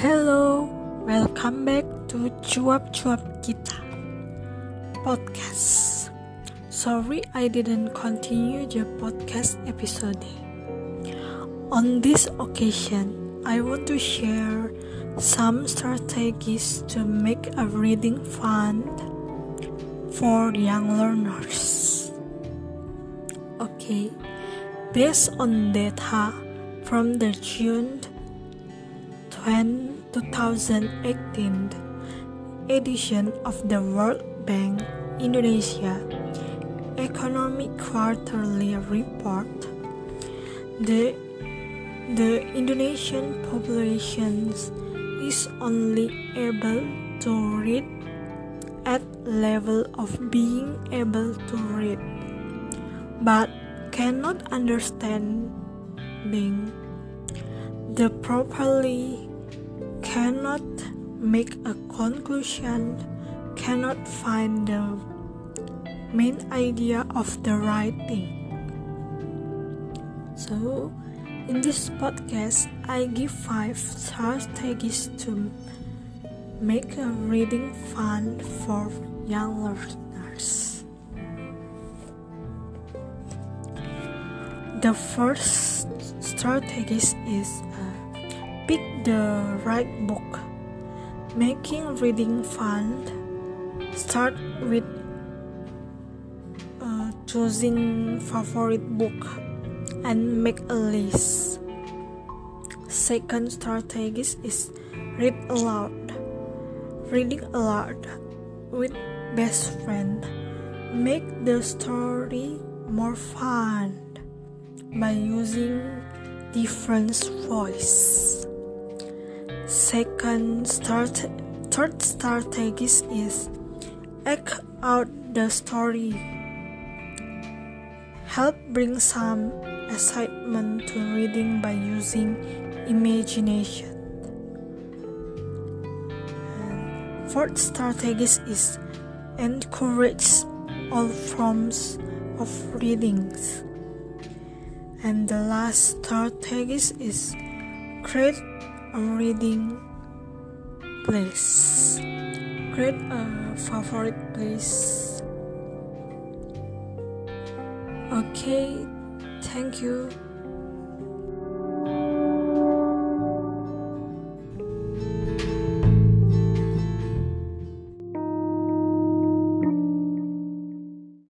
Hello, welcome back to Cuap-Cuap Kita Podcast. Sorry I didn't continue the podcast episode. On this occasion, I want to share some strategies to make a reading fun for young learners. Okay, based on data from the June 2018 edition of the World Bank Indonesia Economic Quarterly Report, the, the Indonesian population is only able to read at level of being able to read, but cannot understanding the properly cannot make a conclusion, cannot find the main idea of the writing. So, in this podcast, I give five strategies to make a reading fun for young learners. The first strategy is Pick the right book. Making reading fun. Start with uh, choosing favorite book and make a list. Second strategy is read aloud. Reading aloud with best friend make the story more fun by using different voice. Second start third strategy is act out the story. Help bring some excitement to reading by using imagination. And fourth strategy is encourage all forms of readings. And the last strategy is create reading place. Create a uh, favorite place. Okay, thank you.